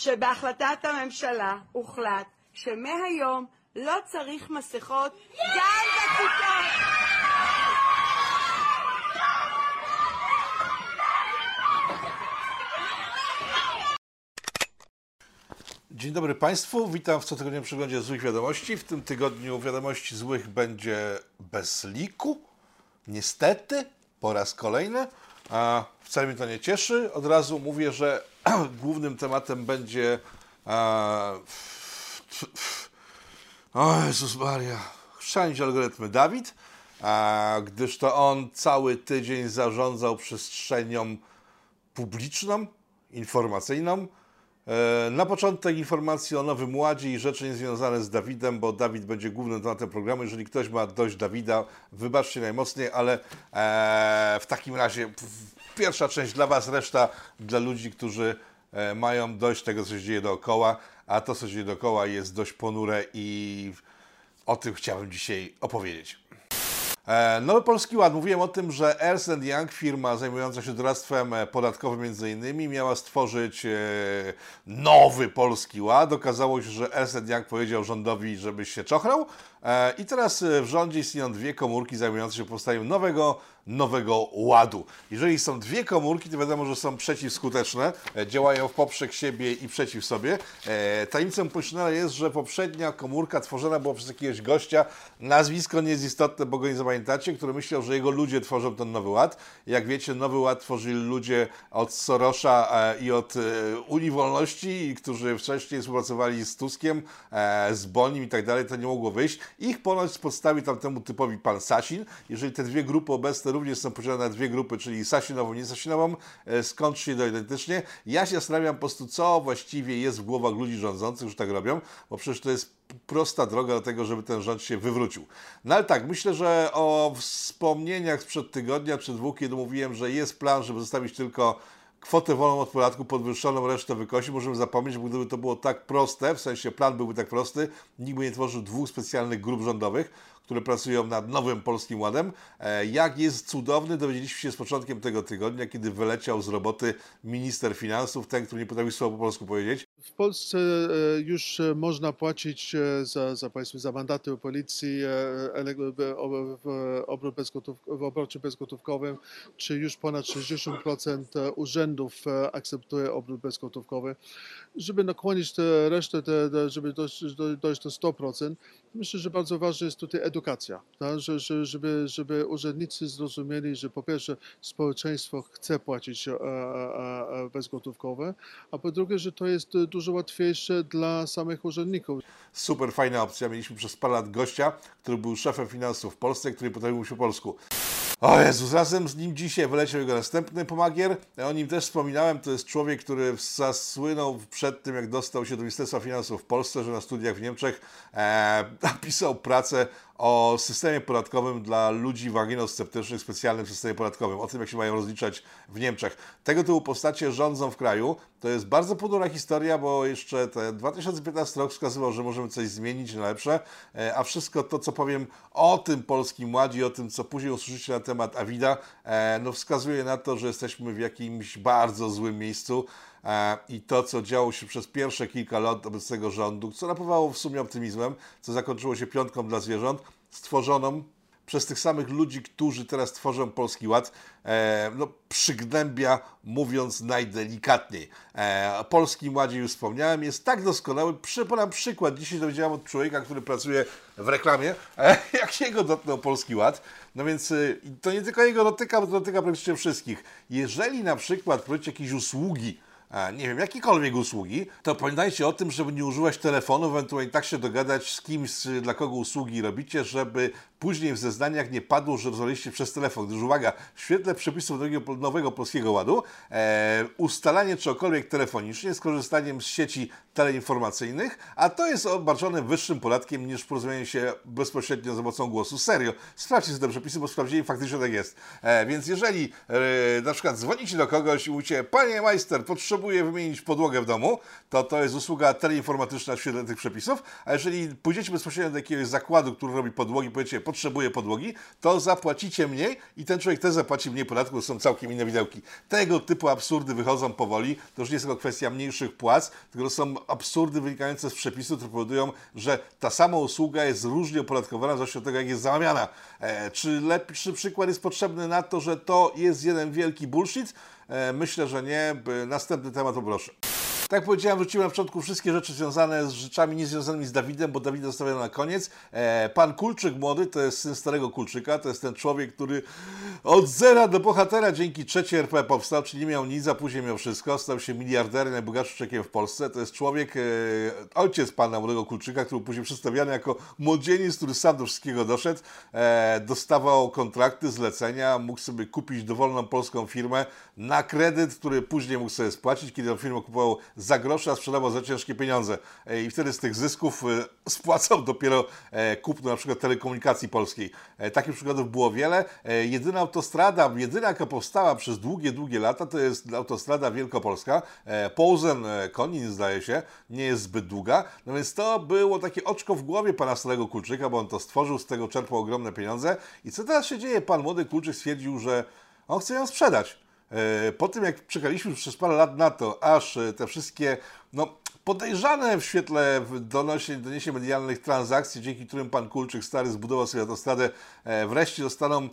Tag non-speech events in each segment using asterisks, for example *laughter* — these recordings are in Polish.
שבהחלטת הממשלה הוחלט שמהיום לא צריך מסכות גם בכיתות. Dzień dobry Państwu, witam w cotygodniowym przeglądzie złych wiadomości. W tym tygodniu wiadomości złych będzie bez liku. Niestety, po raz kolejny. A wcale mnie to nie cieszy. Od razu mówię, że *clears throat* głównym tematem będzie. A, o Jezus Maria. Chrzanić algorytmy Dawid, a, gdyż to on cały tydzień zarządzał przestrzenią publiczną, informacyjną. E, Na początek informacje o Nowym Ładzie i rzeczy niezwiązane z Dawidem, bo Dawid będzie głównym tematem programu. Jeżeli ktoś ma dość Dawida, wybaczcie najmocniej, ale e, w takim razie p- pierwsza część dla Was, reszta dla ludzi, którzy e, mają dość tego, co się dzieje dookoła, a to, co się dzieje dookoła jest dość ponure i o tym chciałbym dzisiaj opowiedzieć. E, Nowy Polski Ład. Mówiłem o tym, że Ernst Young, firma zajmująca się doradztwem e, podatkowym między innymi, miała stworzyć nowy Polski Ład. Okazało się, że Ernst Young powiedział rządowi, żeby się czochrał i teraz e, w rządzie istnieją dwie komórki zajmujące się powstaniem nowego, nowego ładu. Jeżeli są dwie komórki, to wiadomo, że są przeciwskuteczne, e, działają w poprzek siebie i przeciw sobie. E, Tajemnicą Poliszynela jest, że poprzednia komórka tworzona była przez jakiegoś gościa, nazwisko nie jest istotne, bo go nie zapamiętacie, który myślał, że jego ludzie tworzą ten nowy ład. Jak wiecie, nowy ład tworzyli ludzie od Sorosza e, i od e, Unii Wolności, którzy wcześniej współpracowali z Tuskiem, e, z Bonim i tak dalej, to nie mogło wyjść. Ich ponoć podstawił tamtemu typowi pan Sasin. Jeżeli te dwie grupy obecne również są podzielone na dwie grupy, czyli Sasinową i niesasinową, e, skąd się to identycznie. Ja się zastanawiam po prostu, co właściwie jest w głowach ludzi rządzących, że tak robią, bo przecież to jest prosta droga do tego, żeby ten rząd się wywrócił. No ale tak, myślę, że o wspomnieniach sprzed tygodnia czy dwóch, kiedy mówiłem, że jest plan, żeby zostawić tylko kwotę wolną od podatku, podwyższoną resztę wykosi, możemy zapomnieć, bo gdyby to było tak proste, w sensie plan byłby tak prosty, nikt by nie tworzył dwóch specjalnych grup rządowych, które pracują nad nowym Polskim Ładem. E, Jak jest cudowny, dowiedzieliśmy się z początkiem tego tygodnia, kiedy wyleciał z roboty minister finansów, ten, który nie potrafił słowa po polsku powiedzieć. W Polsce e, już e, można płacić za, za, powiedzmy, za mandaty policji, w- w, obrocie bezgotówkowym, czy już ponad 60% urzędów akceptuje obrót bezgotówkowy. Żeby nakłonić tę resztę, te, te, żeby dojść do, dojść do 100%, myślę, że bardzo ważna jest tutaj edukacja, tak? że, że, żeby, żeby urzędnicy zrozumieli, że po pierwsze społeczeństwo chce płacić e, e, e, bezgotówkowe, a po drugie, że to jest dużo łatwiejsze dla samych urzędników. Super fajna opcja. Mieliśmy przez parę lat gościa, który był szefem finansów w Polsce, który potrafił mówić po polsku. O Jezus, razem z nim dzisiaj wyleciał jego następny pomagier. O nim też wspominałem. To jest człowiek, który zasłynął przed tym, jak dostał się do Ministerstwa Finansów w Polsce, że na studiach w Niemczech e, *laughs* napisał pracę o systemie podatkowym dla ludzi waginosceptycznych, specjalnym systemie podatkowym, o tym, jak się mają rozliczać w Niemczech. Tego typu postacie rządzą w kraju. To jest bardzo ponura historia, bo jeszcze ten 2015 rok wskazywał, że możemy coś zmienić na lepsze, e, a wszystko to, co powiem o tym Polskim Ładzie, o tym, co później usłyszycie na temat Awida, e, no wskazuje na to, że jesteśmy w jakimś bardzo złym miejscu. E, I to, co działo się przez pierwsze kilka lat obecnego rządu, co napawało w sumie optymizmem, co zakończyło się piątką dla zwierząt, stworzoną przez tych samych ludzi, którzy teraz tworzą Polski Ład, e, no, przygnębia, mówiąc najdelikatniej. E, o Polskim Ładzie już wspomniałem, jest tak doskonały. Podam przykład. Dzisiaj dowiedziałem od człowieka, który pracuje w reklamie, e, *laughs* jak jego dotknął Polski Ład. No więc e, to nie tylko jego dotyka, bo dotyka praktycznie wszystkich. Jeżeli na przykład prowadzicie jakieś usługi, nie wiem, jakiekolwiek usługi, to pamiętajcie o tym, żeby nie używać telefonu, ewentualnie tak się dogadać z kimś, y, dla kogo usługi robicie, żeby później w zeznaniach nie padło, że rozmawialiście przez telefon. Gdyż uwaga, w świetle przepisów nowego, Polskiego Ładu, e, ustalanie czegokolwiek telefonicznie z korzystaniem z sieci teleinformacyjnych, a to jest obarczone wyższym podatkiem niż porozumienie się bezpośrednio za pomocą głosu. Serio, sprawdźcie te przepisy, bo sprawdzili faktycznie tak jest. E, więc jeżeli e, na przykład dzwonicie do kogoś i mówicie, panie majster, potrzebuję potrzebuje wymienić podłogę w domu, to to jest usługa teleinformatyczna w świetle tych przepisów, a jeżeli pójdziecie bezpośrednio do jakiegoś zakładu, który robi podłogi, powiecie, potrzebuję podłogi, to zapłacicie mniej i ten człowiek też zapłaci mniej podatku, to są całkiem inne widełki. Tego typu absurdy wychodzą powoli, to już nie jest tylko kwestia mniejszych płac, tylko są absurdy wynikające z przepisów, które powodują, że ta sama usługa jest różnie opodatkowana w zależności od tego, jak jest zamawiana. E, czy lepszy przykład jest potrzebny na to, że to jest jeden wielki bullshit? E, myślę, że nie. Następny temat poproszę. Tak jak powiedziałem, wróciłem na początku wszystkie rzeczy związane z rzeczami niezwiązanymi z Dawidem, bo Dawida zostawiam na koniec. E, pan Kulczyk młody to jest syn starego Kulczyka, to jest ten człowiek, który od zera do bohatera dzięki trzeciej RP powstał, czyli nie miał nic, a później miał wszystko. Stał się miliarderem, najbogatszym człowiekiem w Polsce. To jest człowiek, e, ojciec pana młodego Kulczyka, który był później przedstawiany jako młodzieniec, który sam do wszystkiego doszedł. Dostawał kontrakty, zlecenia, mógł sobie kupić dowolną polską firmę kredyt, który później mógł sobie spłacić, kiedy on firmę kupował za grosze, a sprzedawał za ciężkie pieniądze. E, I wtedy z tych zysków e, *laughs* spłacał dopiero e, kupno na przykład telekomunikacji polskiej. Takich przykładów było wiele. Jedyna autostrada, jedyna jaka powstała przez długie, długie lata, to jest autostrada wielkopolska. Połzen Konin zdaje się, nie jest zbyt długa. No więc to było takie oczko w głowie pana starego Kulczyka, bo on to stworzył, z tego czerpał ogromne pieniądze. I co teraz się dzieje? Pan młody Kulczyk stwierdził, że on chce ją sprzedać. E, po tym, jak czekaliśmy przez parę lat na to, aż e, te wszystkie no, podejrzane w świetle doniesień, doniesień medialnych transakcji, dzięki którym pan Kulczyk stary zbudował sobie autostradę, e, wreszcie zostaną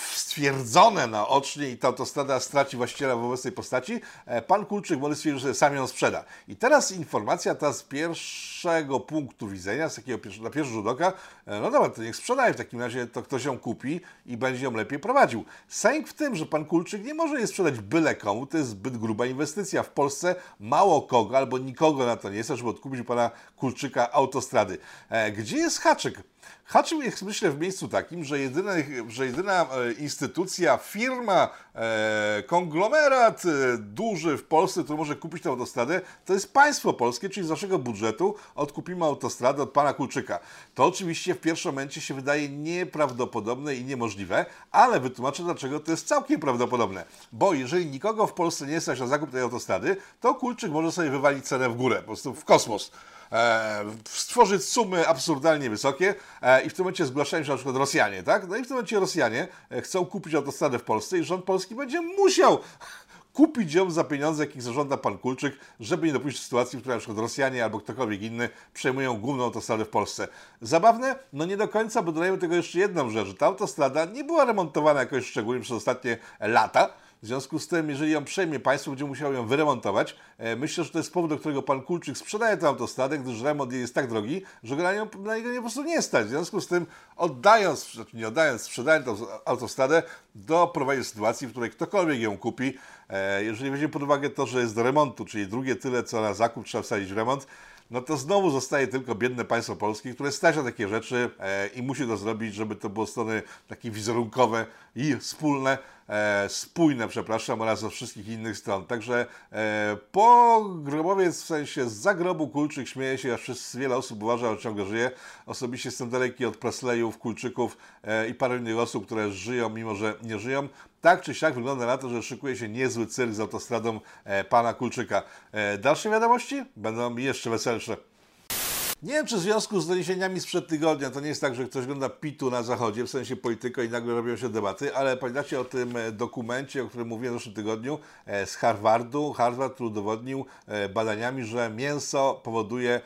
stwierdzone naocznie i ta autostrada straci właściciela w obecnej postaci, e, pan Kulczyk może stwierdził, że sam ją sprzeda. I teraz informacja ta z pierwszego punktu widzenia, z takiego na pierwszy rzut oka, e, no dobra, to niech sprzedaje, w takim razie to ktoś ją kupi i będzie ją lepiej prowadził. Sęk w tym, że pan Kulczyk nie może jej sprzedać byle komu, to jest zbyt gruba inwestycja. W Polsce mało kogo albo nikogo na to nie jest, żeby odkupić pana Kulczyka autostrady. E, gdzie jest haczyk? Haczył jest, myślę, w miejscu takim, że jedyna, że jedyna e, instytucja, firma, e, konglomerat e, duży w Polsce, który może kupić tę autostradę, to jest państwo polskie, czyli z naszego budżetu odkupimy autostradę od pana Kulczyka. To oczywiście w pierwszym momencie się wydaje nieprawdopodobne i niemożliwe, ale wytłumaczę, dlaczego to jest całkiem prawdopodobne. Bo jeżeli nikogo w Polsce nie stać na zakup tej autostrady, to Kulczyk może sobie wywalić cenę w górę, po prostu w kosmos stworzyć sumy absurdalnie wysokie e, i w tym momencie zgłaszają się na przykład Rosjanie, tak? No i w tym momencie Rosjanie e, chcą kupić autostradę w Polsce i rząd polski będzie musiał kupić ją za pieniądze, jakich zażąda pan Kulczyk, żeby nie dopuścić sytuacji, w której na przykład Rosjanie albo ktokolwiek inny przejmują główną autostradę w Polsce. Zabawne? No nie do końca, bo dodajemy tego jeszcze jedną rzecz, że ta autostrada nie była remontowana jakoś szczególnie przez ostatnie lata, w związku z tym, jeżeli ją przejmie państwo, będzie musiało ją wyremontować. E, myślę, że to jest powód, do którego pan Kulczyk sprzedaje tę autostradę, gdyż remont jej jest tak drogi, że na, nią, na niego nie po prostu nie stać. W związku z tym, oddając, znaczy nie oddając, sprzedając tę autostradę, doprowadzi do sytuacji, w której ktokolwiek ją kupi, e, jeżeli weźmie pod uwagę to, że jest do remontu, czyli drugie tyle, co na zakup trzeba wsadzić w remont, no to znowu zostaje tylko biedne państwo polskie, które stać na takie rzeczy e, i musi to zrobić, żeby to było strony takie wizerunkowe i wspólne, spójne, przepraszam, oraz ze wszystkich innych stron. Także e, po grobowiec, w sensie z zagrobu Kulczyk śmieje się, aż wiele osób uważa, że ciągle żyje. Osobiście jestem daleki od Presleyów, Kulczyków e, i paru innych osób, które żyją, mimo że nie żyją. Tak czy siak wygląda na to, że szykuje się niezły cyrk z autostradą e, pana Kulczyka. E, dalsze wiadomości będą jeszcze weselsze. Nie wiem, czy w związku z doniesieniami sprzed tygodnia to nie jest tak, że ktoś ogląda pitu na zachodzie, w sensie polityka i nagle robią się debaty, ale pamiętacie o tym e, dokumencie, o którym mówiłem w zeszłym tygodniu z Harvardu. Harvard, który udowodnił badaniami, że mięso powoduje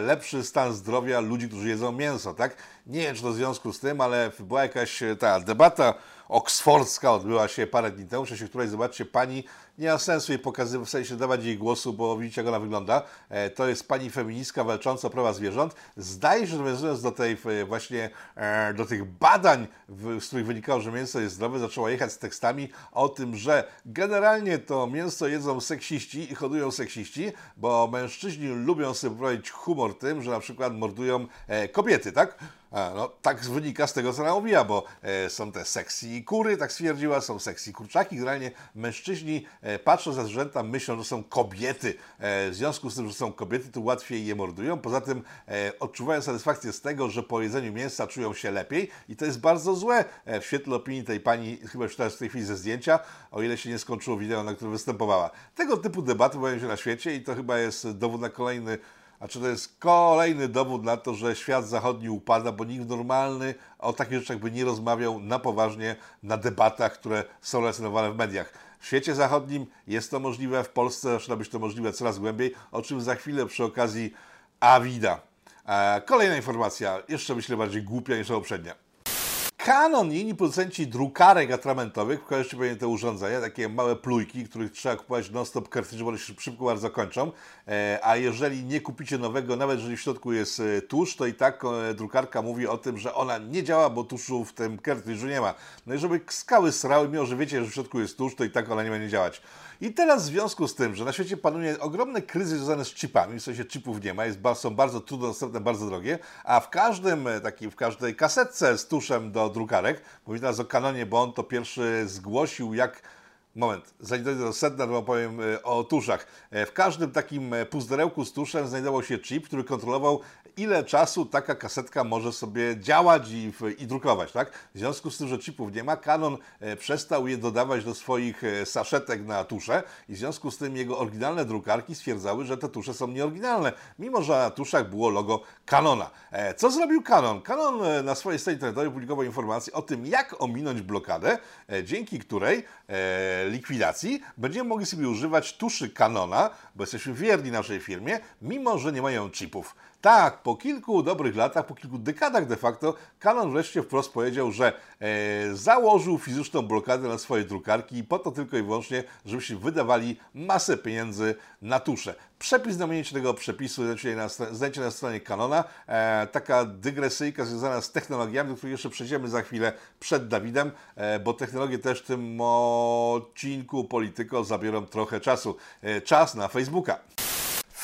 lepszy stan zdrowia ludzi, którzy jedzą mięso, tak? Nie wiem, czy to w związku z tym, ale była jakaś ta debata oksfordzka odbyła się parę dni temu, w czasie której, zobaczcie, pani, nie ma sensu jej pokazywać, w sensie dawać jej głosu, bo widzicie, jak ona wygląda. E, to jest pani feministka walcząca o prawa zwierząt. Zdaje się, nawiązując do tej właśnie, e, do tych badań, z których wynikało, że mięso jest zdrowe, zaczęła jechać z tekstami o tym, że generalnie to mięso jedzą seksiści i hodują seksiści, bo mężczyźni lubią sobie prowadzić humor tym, że na przykład mordują e, kobiety, tak? No, tak wynika z tego, co ona mówiła, bo e, są te sexy kury, tak stwierdziła, są sexy kurczaki. Generalnie mężczyźni e, patrząc na zwierzęta myślą, że są kobiety. E, w związku z tym, że są kobiety, to łatwiej je mordują. Poza tym odczuwają satysfakcję z tego, że po jedzeniu mięsa czują się lepiej i to jest bardzo złe w świetle opinii tej pani, chyba już teraz w tej chwili ze zdjęcia, o ile się nie skończyło wideo, na którym występowała. Tego typu debaty pojawiają się na świecie i to chyba jest dowód na kolejny a czy to jest kolejny dowód na to, że świat zachodni upada, bo nikt normalny o takich rzeczach by nie rozmawiał na poważnie na debatach, które są relacjonowane w mediach. W świecie zachodnim jest to możliwe, w Polsce zaczyna być to możliwe coraz głębiej, o czym za chwilę przy okazji Avida. E, kolejna informacja, jeszcze myślę bardziej głupia niż poprzednia. Canon i inni producenci drukarek atramentowych, kojarzycie pewnie te urządzenia, takie małe plujki, których trzeba kupować non-stop kartridże, bo one się szybko bardzo kończą. E, a jeżeli nie kupicie nowego, nawet jeżeli w środku jest e, tusz, to i tak e, drukarka mówi o tym, że ona nie działa, bo tuszu w tym kartridżu nie ma. No i żeby skały srały, mimo że wiecie, że w środku jest tusz, to i tak ona nie będzie działać. I teraz w związku z tym, że na świecie panuje ogromny kryzys związany z chipami, w sensie chipów nie ma, jest, są bardzo trudno dostępne, bardzo drogie, a w każdym takim, w każdej kasetce z tuszem do drukarek, mówię teraz o Canonie, bo on to pierwszy zgłosił, jak Moment, zanim dojdę do sedna, to powiem o tuszach. W każdym takim puzderełku z tuszem znajdował się chip, który kontrolował ile czasu taka kasetka może sobie działać i, i, drukować, tak? W związku z tym, że chipów nie ma, Canon e, przestał je dodawać do swoich e, saszetek na tusze i w związku z tym jego oryginalne drukarki stwierdzały, że te tusze są nieoryginalne, mimo że na tuszach było logo Canona. E, co zrobił Canon? Canon na swojej stronie internetowej publikował informacje o tym, jak ominąć blokadę, dzięki której likwidacji będziemy mogli sobie używać tuszy Canona, bo jesteśmy wierni naszej firmie, mimo że nie mają chipów. Tak, po kilku dobrych latach, po kilku dekadach de facto, Canon wreszcie wprost powiedział, że e, założył fizyczną blokadę na swoje drukarki po to tylko i wyłącznie, żebyście wydawali masę pieniędzy na tusze. Przepis na ominięcie tego przepisu znajdziecie na, na stronie Canona. E, taka dygresyjka związana z technologiami, do których jeszcze przejdziemy za chwilę przed Dawidem, e, bo technologie też w tym odcinku Polityko zabiorą trochę czasu. E, czas na Facebooka.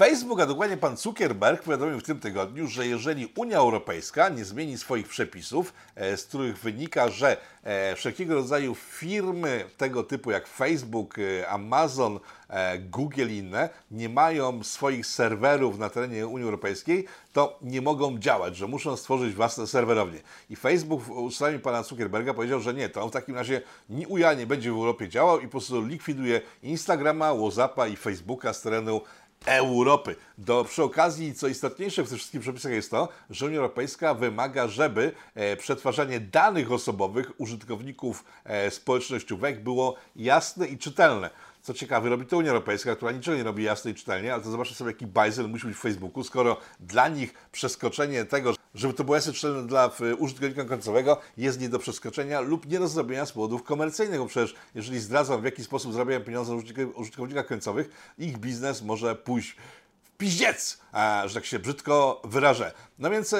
Facebook, a dokładnie pan Zuckerberg, powiadomił w tym tygodniu, że jeżeli Unia Europejska nie zmieni swoich przepisów, e, z których wynika, że e, wszelkiego rodzaju firmy tego typu jak Facebook, e, Amazon, Google i inne nie mają swoich serwerów na terenie Unii Europejskiej, to nie mogą działać, że muszą stworzyć własne serwerownie. I Facebook w ustaleniu pana Zuckerberga powiedział, że nie, to on w takim razie ni UJA nie będzie w Europie działał i po prostu likwiduje Instagrama, Whatsappa i Facebooka z terenu Europy. Do, przy okazji, co istotniejsze w tych wszystkich przepisach jest to, że Unia Europejska wymaga, żeby e, przetwarzanie danych osobowych użytkowników e, społecznościówek było jasne i czytelne. Co ciekawe, robi to Unia Europejska, która niczego nie robi jasno i czytelnie, ale to zobaczcie sobie, jaki bajzel musi być w Facebooku, skoro dla nich przeskoczenie tego, żeby to było czytelne dla użytkownika końcowego, jest nie do przeskoczenia lub nie do zrobienia z powodów komercyjnych, bo przecież jeżeli zdradzą, w jaki sposób zarabiają pieniądze użytkownika końcowych, ich biznes może pójść piździec, że tak się brzydko wyrażę. No więc e,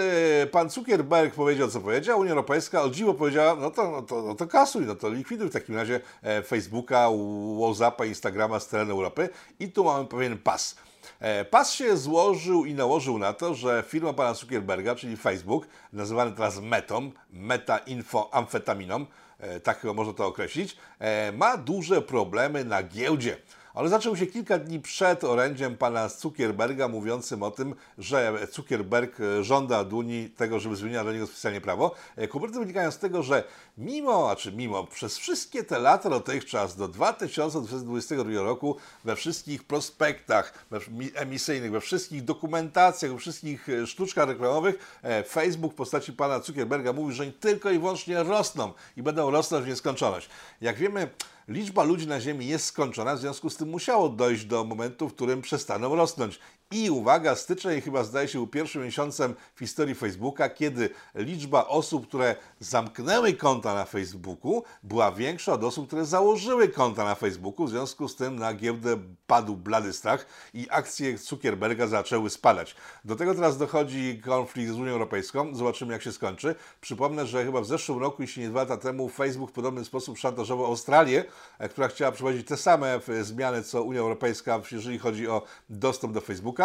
pan Zuckerberg powiedział, co powiedział, Unia Europejska o dziwo powiedziała, no to, no to, no to kasuj, no to likwiduj w takim razie e, Facebooka, Whatsappa, Instagrama z terenu Europy i tu mamy pewien pas. E, pas się złożył i nałożył na to, że firma pana Zuckerberga, czyli Facebook, nazywany teraz Metą, Meta Info Amfetaminą, tak chyba można to określić, ma duże problemy na giełdzie ale zaczął się kilka dni przed orędziem pana Zuckerberga mówiącym o tym, że Zuckerberg e, żąda od Unii tego, żeby zmieniła dla niego specjalnie prawo. E, kłopoty wynikają z tego, że mimo, a czy mimo, przez wszystkie te lata dotychczas, do 2022 roku, we wszystkich prospektach emisyjnych, we wszystkich dokumentacjach, we wszystkich e, sztuczkach reklamowych, Facebook w postaci pana Zuckerberga mówi, że tylko i wyłącznie rosną i będą rosnąć w nieskończoność. Jak wiemy, liczba ludzi na Ziemi jest skończona, w związku z tym musiało dojść do momentu, w którym przestaną rosnąć. I uwaga, styczeń chyba zdaje się był pierwszym miesiącem w historii Facebooka, kiedy liczba osób, które zamknęły konta na Facebooku, była większa od osób, które założyły konta na Facebooku. W związku z tym na giełdę padł blady strach i akcje Zuckerberga zaczęły spadać. Do tego teraz dochodzi konflikt z Unią Europejską. Zobaczymy, jak się skończy. Przypomnę, że chyba w zeszłym roku, jeśli nie dwa lata temu, Facebook w podobny sposób szantażował Australię, e, która chciała przeprowadzić te same e, zmiany, co Unia Europejska, jeżeli chodzi o dostęp do Facebooka.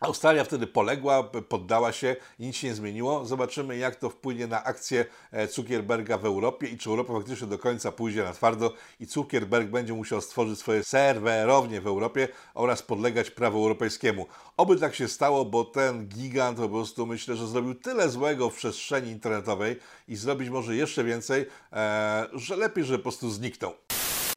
Australia wtedy poległa, poddała się nic się nie zmieniło. Zobaczymy, jak to wpłynie na akcję e, Zuckerberga w Europie i czy Europa faktycznie do końca pójdzie na twardo i Zuckerberg będzie musiał stworzyć swoje serwerownie w Europie oraz podlegać prawu europejskiemu. Oby tak się stało, bo ten gigant po prostu myślę, że zrobił tyle złego w przestrzeni internetowej i zrobić może jeszcze więcej, e, że lepiej, że po prostu zniknął.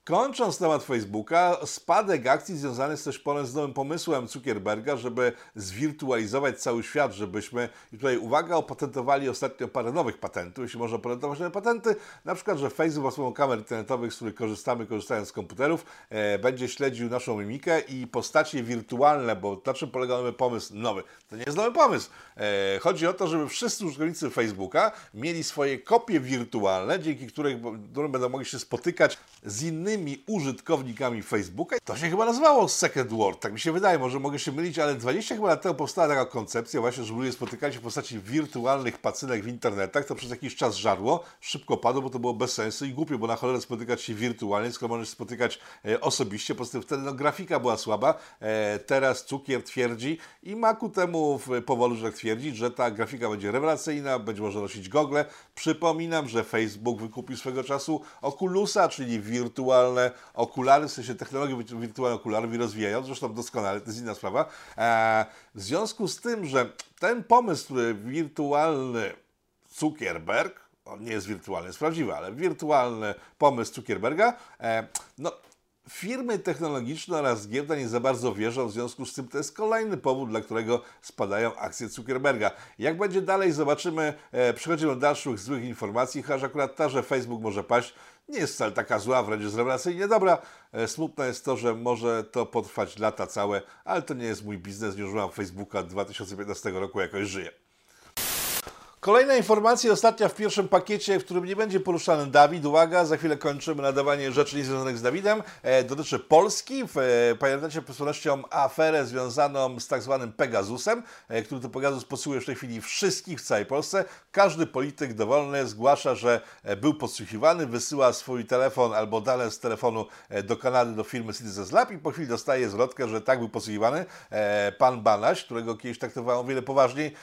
Kończąc temat Facebooka, spadek akcji związany jest też z nowym pomysłem Zuckerberga, żeby zwirtualizować cały świat, żebyśmy, i tutaj uwaga, opatentowali ostatnio parę nowych patentów, jeśli można opatentować nowe patenty, na przykład, że Facebook za pomocą kamer internetowych, z których korzystamy, korzystając z komputerów, e, będzie śledził naszą mimikę i postacie wirtualne, bo na czym polega nowy pomysł? Nowy. To nie jest nowy pomysł. E, chodzi o to, żeby wszyscy użytkownicy Facebooka mieli swoje kopie wirtualne, dzięki których, którym będą mogli się spotykać z innymi użytkownikami Facebooka. To się chyba nazywało Second World, tak mi się wydaje, może mogę się mylić, ale 20 chyba lat temu powstała taka koncepcja właśnie, że ludzie spotykali się w postaci wirtualnych pacynek w internetach, to przez jakiś czas żarło, szybko padło, bo to było bez sensu i głupio, bo na cholerę spotykać się wirtualnie, skoro możesz spotykać e, osobiście, po prostu wtedy no, grafika była słaba, e, teraz Cukier twierdzi i ma ku temu powolu, że tak twierdzi, że ta grafika będzie rewelacyjna, będzie można nosić gogle. Przypominam, że Facebook wykupił swego czasu Oculusa, czyli wirtualne okulary, w sensie technologię wirtualnych okularów i rozwijają, zresztą doskonale, to jest inna sprawa. E, w związku z tym, że ten pomysł, który wirtualny Zuckerberg, on nie jest wirtualny, jest prawdziwy, ale wirtualny pomysł Zuckerberga, e, no Firmy technologiczne oraz giełda nie za bardzo wierzą, w związku z tym to jest kolejny powód, dla którego spadają akcje Zuckerberga. Jak będzie dalej, zobaczymy. E, przechodzimy do dalszych złych informacji, chociaż akurat ta, że Facebook może paść, nie jest wcale taka zła, wręcz jest rewelacyjnie dobra. E, smutne jest to, że może to potrwać lata całe, ale to nie jest mój biznes, nie używam Facebooka od 2015 roku, jakoś żyję. Kolejna informacja, ostatnia w pierwszym pakiecie, w którym nie będzie poruszany Dawid. Uwaga, za chwilę kończymy nadawanie rzeczy niezwiązanych z Dawidem. E, dotyczy Polski. E, pamiętacie z pewnością aferę związaną z tak zwanym Pegasusem, e, który to Pegasus podsłuchuje w tej chwili wszystkich w całej Polsce. Każdy polityk dowolny zgłasza, że e, był podsłuchiwany, wysyła swój telefon albo dane z telefonu e, do Kanady, do firmy Citizens Lab i po chwili dostaje zwrotkę, że tak był podsłuchiwany. E, pan Banaś, którego kiedyś traktowałem o wiele poważniej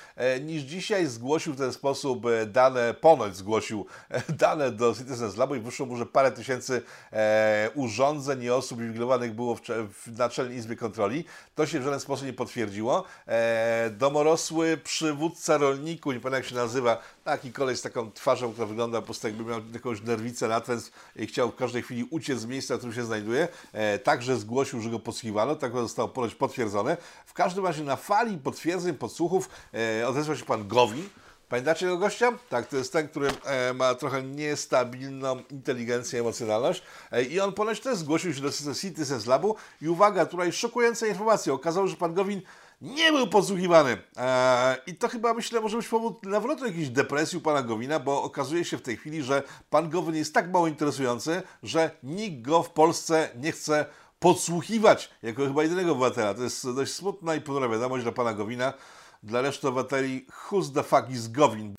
niż dzisiaj, zgłosił ten ten sposób e, dane, ponoć zgłosił e, dane do Citizens Labu i wyszło mu, że parę tysięcy e, urządzeń i osób inwigilowanych było w, w Naczelnej Izbie Kontroli. To się w żaden sposób nie potwierdziło. E, domorosły przywódca rolników, nie pamiętam jak się nazywa, taki koleś z taką twarzą, która wygląda po prostu jakby miał jakąś nerwicę, natręt i chciał w każdej chwili uciec z miejsca, w którym się znajduje. E, także zgłosił, że go podsłuchiwano, tak zostało ponoć potwierdzone. W każdym razie na fali potwierdzeń, podsłuchów e, odezwał się pan Gowin, Pamiętacie tego gościa? Tak, to jest ten, który e, ma trochę niestabilną inteligencję, emocjonalność e, i on ponoć też zgłosił się do Citizens Labu i uwaga, tutaj szokująca informacja, okazało się, że pan Gowin nie był podsłuchiwany. E, I to chyba myślę może być powód nawrotu jakiejś depresji pana Gowina, bo okazuje się w tej chwili, że pan Gowin jest tak mało interesujący, że nikt go w Polsce nie chce podsłuchiwać jako chyba jedynego obywatela. To jest dość smutna i ponura wiadomość dla pana Gowina. Dla reszty obywateli, who's the fuck is Govin?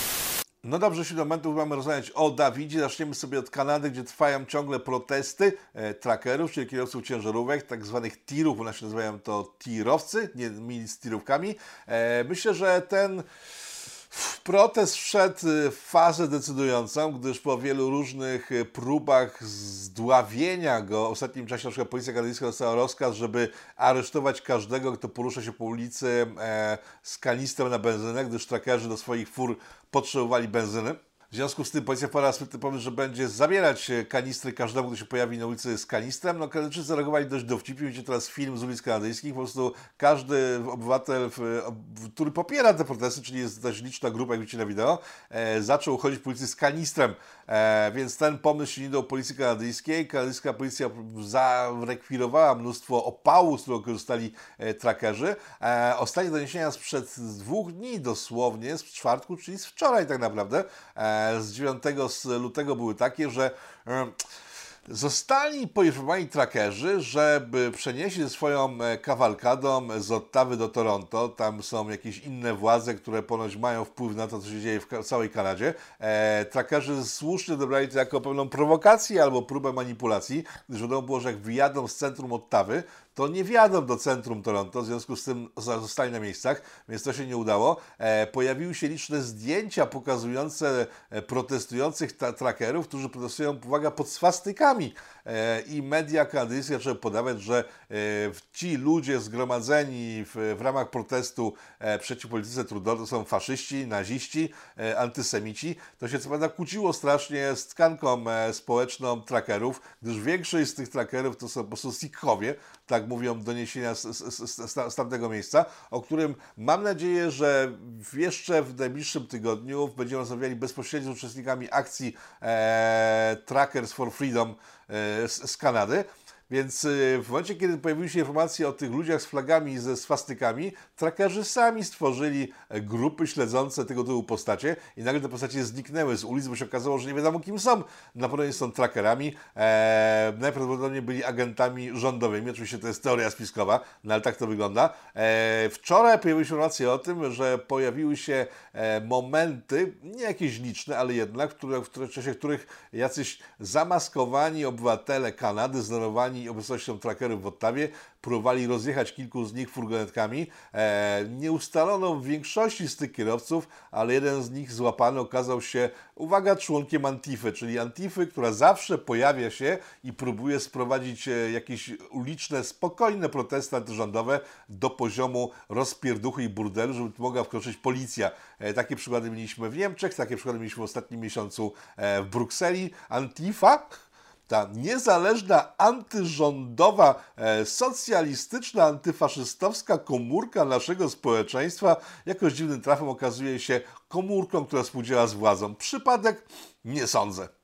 No dobrze, do momentu mamy rozmawiać o Dawidzie. Zaczniemy sobie od Kanady, gdzie trwają ciągle protesty e, trackerów, czyli kierowców ciężarówek, tak zwanych tirów, one się nazywają to tirowcy, nie mili z tirówkami. E, myślę, że ten Protest wszedł w fazę decydującą, gdyż po wielu różnych e, próbach zdławienia go, w ostatnim czasie na przykład policja kanadyjska dostała rozkaz, żeby aresztować każdego, kto porusza się po ulicy e, z kanistrem na benzynę, gdyż trackerzy do swoich fur potrzebowali benzyny. W związku z tym policja podała sprytny pomysł, że będzie zabierać e, kanistry każdemu, kto się pojawi na ulicy z kanistrem. No Kanadyjczycy zareagowali dość dowcipnie. Widzicie teraz film z ulic kanadyjskich. Po prostu każdy obywatel, który popiera te protesty, czyli jest dość liczna grupa, jak widzicie na wideo, e, zaczął chodzić po ulicy z kanistrem. E, więc ten pomysł się nie do policji kanadyjskiej. Kanadyjska policja zarekwirowała mnóstwo opału, z którego korzystali e, trackerzy. E, ostatnie doniesienia sprzed dwóch dni dosłownie, z czwartku, czyli z wczoraj tak naprawdę, e, z 9 lutego były takie, że Zostali poinformowani trackerzy, żeby przenieśli swoją e, kawalkadą z Ottawy do Toronto. Tam są jakieś inne władze, które ponoć mają wpływ na to, co się dzieje w całej Kanadzie. E, trackerzy słusznie dobrali to jako pewną prowokację albo próbę manipulacji, gdyż wiadomo było, że jak wyjadą z centrum Ottawy, to nie wjadą do centrum Toronto, w związku z tym zostali na miejscach, więc to się nie udało. E, pojawiły się liczne zdjęcia pokazujące e, protestujących trackerów, którzy protestują, uwaga, pod swastykami. E, I media kanadyjskie zaczęły podawać, że e, ci ludzie zgromadzeni w, w ramach protestu e, przeciw polityce Trudeau to są faszyści, naziści, antysemici. To się co prawda kłóciło strasznie z tkanką społeczną trackerów, gdyż większość z tych trackerów to są po prostu sikhowie, tak mówią doniesienia z, z, z, z tamtego miejsca, o którym mam nadzieję, że jeszcze w najbliższym tygodniu będziemy rozmawiali bezpośrednio z uczestnikami akcji e, Trackers for Freedom z, Kanady. Więc y, w momencie, kiedy pojawiły się informacje o tych ludziach z flagami ze swastykami, trackerzy sami stworzyli e, grupy śledzące tego typu postacie i nagle te postacie zniknęły z ulic, bo się okazało, że nie wiadomo kim są. Na pewno są trackerami. Eee, najprawdopodobniej byli agentami rządowymi. Oczywiście to jest teoria spiskowa, no ale tak to wygląda. Eee, wczoraj pojawiły się informacje o tym, że pojawiły się e, momenty, nie jakieś liczne, ale jednak, w, które, w czasie których jacyś zamaskowani obywatele Kanady, zdenerwowani obecnością trackerów w Ottawie, próbowali rozjechać kilku z nich furgonetkami. E, nie ustalono większości z tych kierowców, ale jeden z nich złapany okazał się, uwaga, członkiem Antify, czyli Antify, która zawsze pojawia się i próbuje sprowadzić e, jakieś uliczne, spokojne protesty antyrządowe do poziomu rozpierduchy i burdelu, żeby mogła wkroczyć policja. E, takie przykłady mieliśmy w Niemczech, takie przykłady mieliśmy w ostatnim miesiącu e, w Brukseli. Antifa ta niezależna, antyrządowa, e, socjalistyczna, antyfaszystowska komórka naszego społeczeństwa jakoś dziwnym trafem okazuje się komórką, która współdziała z władzą. Przypadek? Nie sądzę.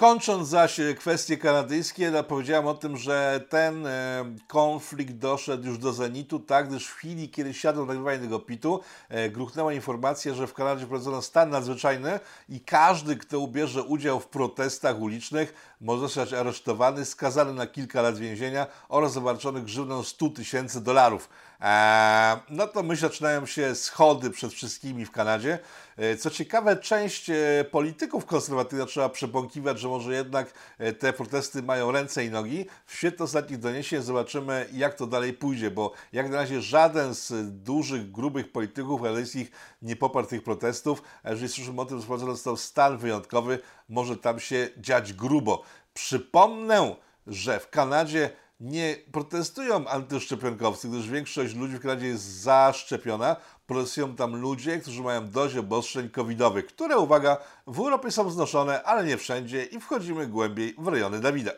Kończąc zaś kwestie kanadyjskie, no, powiedziałem o tym, że ten e, konflikt doszedł już do zenitu, tak, gdyż w chwili, kiedy siadł nagrywanie tego pitu, e, gruchnęła informacja, że w Kanadzie wprowadzono stan nadzwyczajny i każdy, kto ubierze udział w protestach ulicznych, może zostać aresztowany, skazany na kilka lat więzienia oraz zobaczony grzywną 100 tysięcy dolarów. Eee, no to myślę, zaczynają się schody przed wszystkimi w Kanadzie. E, co ciekawe, część e, polityków konserwatywnych trzeba przebąkiwać, że może jednak e, te protesty mają ręce i nogi. W świetle ostatnich doniesień zobaczymy, jak to dalej pójdzie, bo jak na razie żaden z dużych, grubych polityków kanadyjskich nie poparł tych protestów. A jeżeli słyszymy o tym, że został stan wyjątkowy, może tam się dziać grubo. Przypomnę, że w Kanadzie nie protestują antyszczepionkowcy, gdyż większość ludzi w Kanadzie jest zaszczepiona. Protestują tam ludzie, którzy mają dość obostrzeń covidowych, które, uwaga, w Europie są znoszone, ale nie wszędzie i wchodzimy głębiej w rejony Dawida.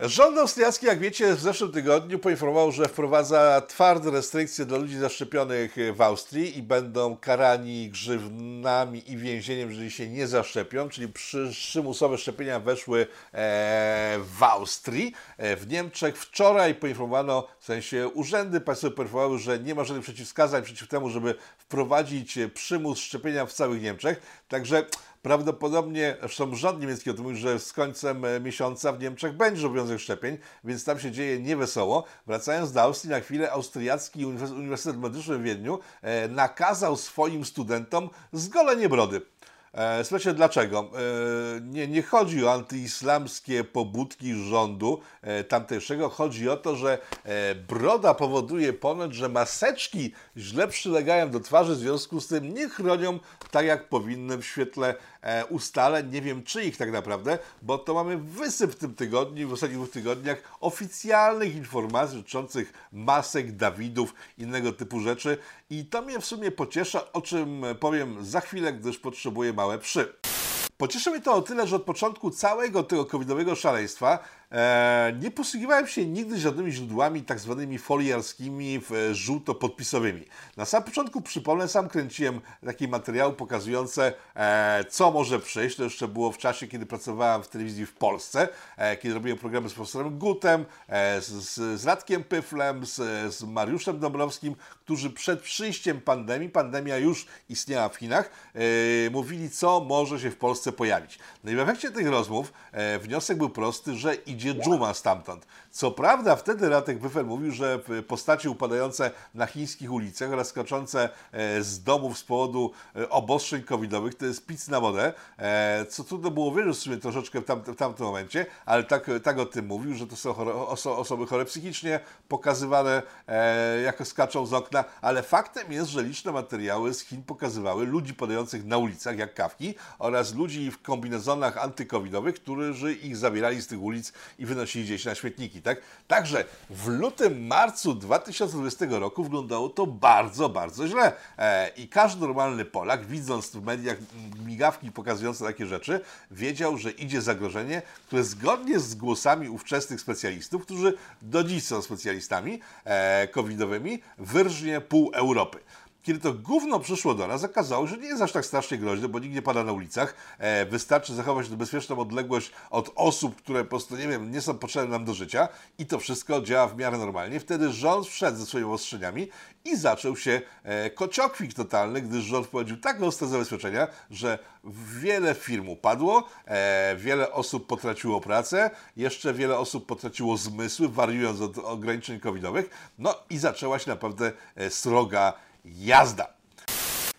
Rząd austriacki, jak wiecie, w zeszłym tygodniu poinformował, że wprowadza twarde restrykcje dla ludzi zaszczepionych w Austrii i będą karani grzywnami i więzieniem, jeżeli się nie zaszczepią, czyli przymusowe szczepienia weszły e, w Austrii. E, w Niemczech wczoraj poinformowano, w sensie urzędy państwowe poinformowały, że nie ma żadnych przeciwwskazań przeciw temu, żeby wprowadzić przymus szczepienia w całych Niemczech. Także Prawdopodobnie, zresztą rząd niemiecki o tym mówi, że z końcem e, miesiąca w Niemczech będzie obowiązek szczepień, więc tam się dzieje niewesoło. Wracając do Austrii, na chwilę Austriacki Uniwersytet Medyczny w Wiedniu e, nakazał swoim studentom zgolenie brody. E, słuchajcie, dlaczego? E, nie, nie chodzi o antyislamskie pobudki rządu e, tamtejszego. Chodzi o to, że broda powoduje ponoć, że maseczki źle przylegają do twarzy, w związku z tym nie chronią tak, jak powinny w świetle ustaleń. Nie wiem, czy ich tak naprawdę, bo to mamy wysyp w tym tygodniu, w ostatnich dwóch tygodniach oficjalnych informacji dotyczących masek, Dawidów, innego typu rzeczy. I to mnie w sumie pociesza, o czym powiem za chwilę, gdyż potrzebuję małe przy. Pocieszy mnie to o tyle, że od początku całego tego covidowego szaleństwa E, nie posługiwałem się nigdy żadnymi źródłami tak zwanymi foliarskimi, żółto-podpisowymi. Na sam początku, przypomnę, sam kręciłem taki materiał pokazujące, e, co może przyjść. To jeszcze było w czasie, kiedy pracowałem w telewizji w Polsce, e, kiedy robiłem programy z profesorem Gutem, z, z Radkiem Pyflem, z, z Mariuszem Dąbrowskim, którzy przed przyjściem pandemii, pandemia już istniała w Chinach, mówili, co może się w Polsce pojawić. No i w efekcie tych rozmów wniosek był prosty, że i idzie dżuma stamtąd. Co prawda wtedy Ratek Wyfel mówił, że postacie upadające na chińskich ulicach oraz skaczące e, z domów z powodu e, obostrzeń covidowych to jest pic na wodę, e, co trudno było wierzyć w sumie troszeczkę w, tam, w tamtym momencie, ale tak, tak o tym mówił, że to są chore, oso, osoby chore psychicznie, pokazywane jako skaczą z okna, ale faktem jest, że liczne materiały z Chin pokazywały ludzi padających na ulicach, jak kawki, oraz ludzi w kombinezonach antykowidowych, którzy ich zabierali z tych ulic i wynosili gdzieś na śmietniki. Tak? Także w lutym, marcu 2020 roku wyglądało to bardzo, bardzo źle. E, I każdy normalny Polak, widząc w mediach migawki pokazujące takie rzeczy, wiedział, że idzie zagrożenie, które zgodnie z głosami ówczesnych specjalistów, którzy do dziś są specjalistami e, covidowymi, wyrżnie pół Europy. Kiedy to gówno przyszło do nas, okazało się, że nie jest aż tak strasznie groźne, bo nikt nie pada na ulicach. E, wystarczy zachować bezpieczną odległość od osób, które po prostu, nie wiem, nie są potrzebne nam do życia i to wszystko działa w miarę normalnie. Wtedy rząd wszedł ze swoimi ostrzeniami i zaczął się e, kociokwik totalny, gdyż rząd wprowadził tak ostre zabezpieczenia, że wiele firm upadło, e, wiele osób potraciło pracę, jeszcze wiele osób potraciło zmysły, wariując od ograniczeń covidowych, no i zaczęła się naprawdę e, sroga jazda.